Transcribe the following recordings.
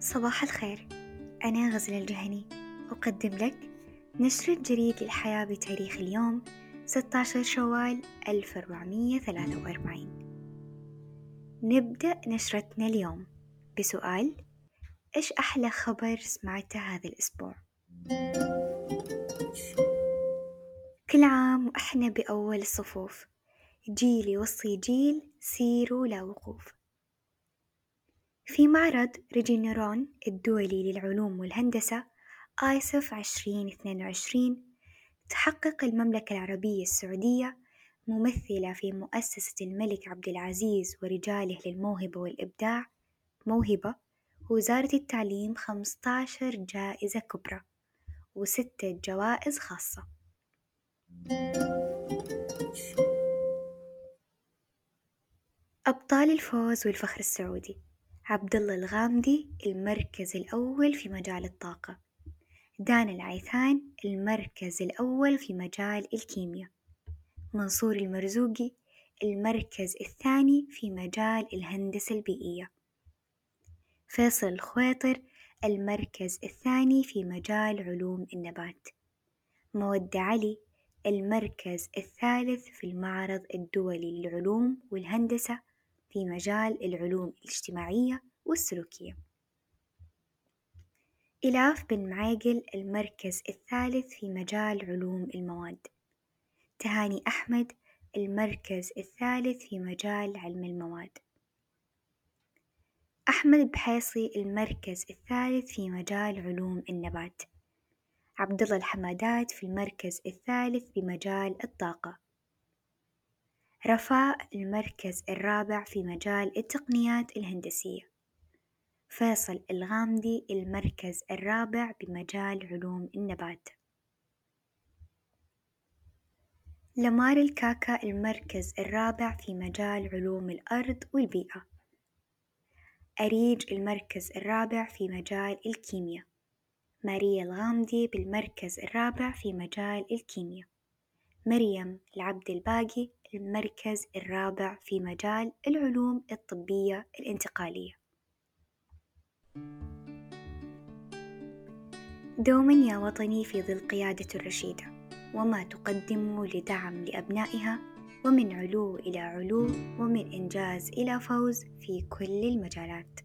صباح الخير. أنا غزل الجهني. أقدم لك نشرة جريد الحياة بتاريخ اليوم 16 شوال 1443 نبدأ نشرتنا اليوم بسؤال إيش أحلى خبر سمعته هذا الأسبوع؟ كل عام وإحنا بأول الصفوف. جيل يوصي جيل سيروا لا وقوف. في معرض ريجينيرون الدولي للعلوم والهندسة آيسف عشرين اثنين وعشرين تحقق المملكة العربية السعودية ممثلة في مؤسسة الملك عبد العزيز ورجاله للموهبة والإبداع موهبة ووزارة التعليم خمستاشر جائزة كبرى وستة جوائز خاصة. أبطال الفوز والفخر السعودي. عبد الله الغامدي المركز الأول في مجال الطاقة دانا العيثان المركز الأول في مجال الكيمياء منصور المرزوقي المركز الثاني في مجال الهندسة البيئية فيصل الخويطر المركز الثاني في مجال علوم النبات مودة علي المركز الثالث في المعرض الدولي للعلوم والهندسة في مجال العلوم الاجتماعية والسلوكية. إلاف بن معيقل المركز الثالث في مجال علوم المواد. تهاني أحمد المركز الثالث في مجال علم المواد. أحمد بحيصي المركز الثالث في مجال علوم النبات. عبد الله الحمادات في المركز الثالث بمجال الطاقة. رفاء المركز الرابع في مجال التقنيات الهندسية. فيصل الغامدي المركز الرابع بمجال علوم النبات. لمار الكاكا المركز الرابع في مجال علوم الأرض والبيئة. أريج المركز الرابع في مجال الكيمياء. ماريا الغامدي بالمركز الرابع في مجال الكيمياء. مريم العبد الباقي المركز الرابع في مجال العلوم الطبية الانتقالية. دوما يا وطني في ظل قيادة الرشيدة وما تقدموا لدعم لأبنائها ومن علو إلى علو ومن إنجاز إلى فوز في كل المجالات.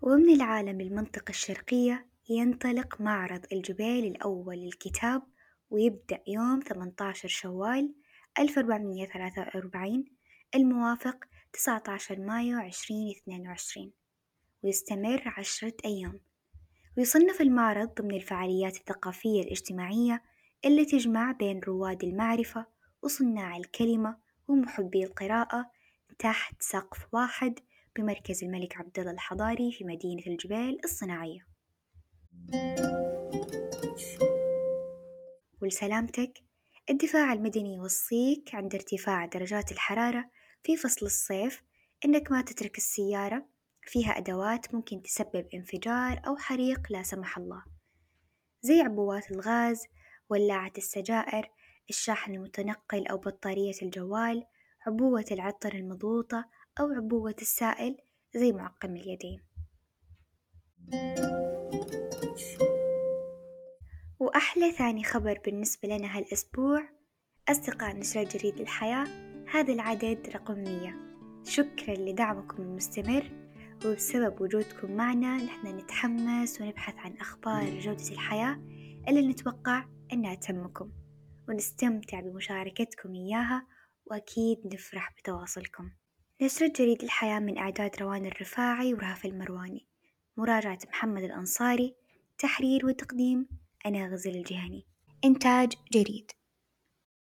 ومن العالم للمنطقة الشرقية ينطلق معرض الجبيل الأول للكتاب ويبدأ يوم 18 شوال 1443 الموافق 19 مايو 2022 ويستمر عشرة أيام. ويصنف المعرض ضمن الفعاليات الثقافية الاجتماعية اللي تجمع بين رواد المعرفة وصناع الكلمة ومحبي القراءة تحت سقف واحد بمركز الملك عبدالله الحضاري في مدينة الجبيل الصناعية. ولسلامتك. الدفاع المدني يوصيك عند ارتفاع درجات الحرارة في فصل الصيف. إنك ما تترك السيارة فيها أدوات ممكن تسبب انفجار أو حريق لا سمح الله. زي عبوات الغاز ولاعة السجائر الشاحن المتنقل أو بطارية الجوال عبوة العطر المضغوطة أو عبوة السائل زي معقم اليدين. وأحلى ثاني خبر بالنسبة لنا هالأسبوع أصدقاء نشرة جريد الحياة هذا العدد رقم مية. شكرا لدعمكم المستمر وبسبب وجودكم معنا نحن نتحمس ونبحث عن أخبار جودة الحياة اللي نتوقع أنها تهمكم. ونستمتع بمشاركتكم إياها وأكيد نفرح بتواصلكم. نشرة جريد الحياة من إعداد روان الرفاعي ورهف المرواني. مراجعة محمد الأنصاري تحرير وتقديم أنا غزل الجهني. إنتاج جريد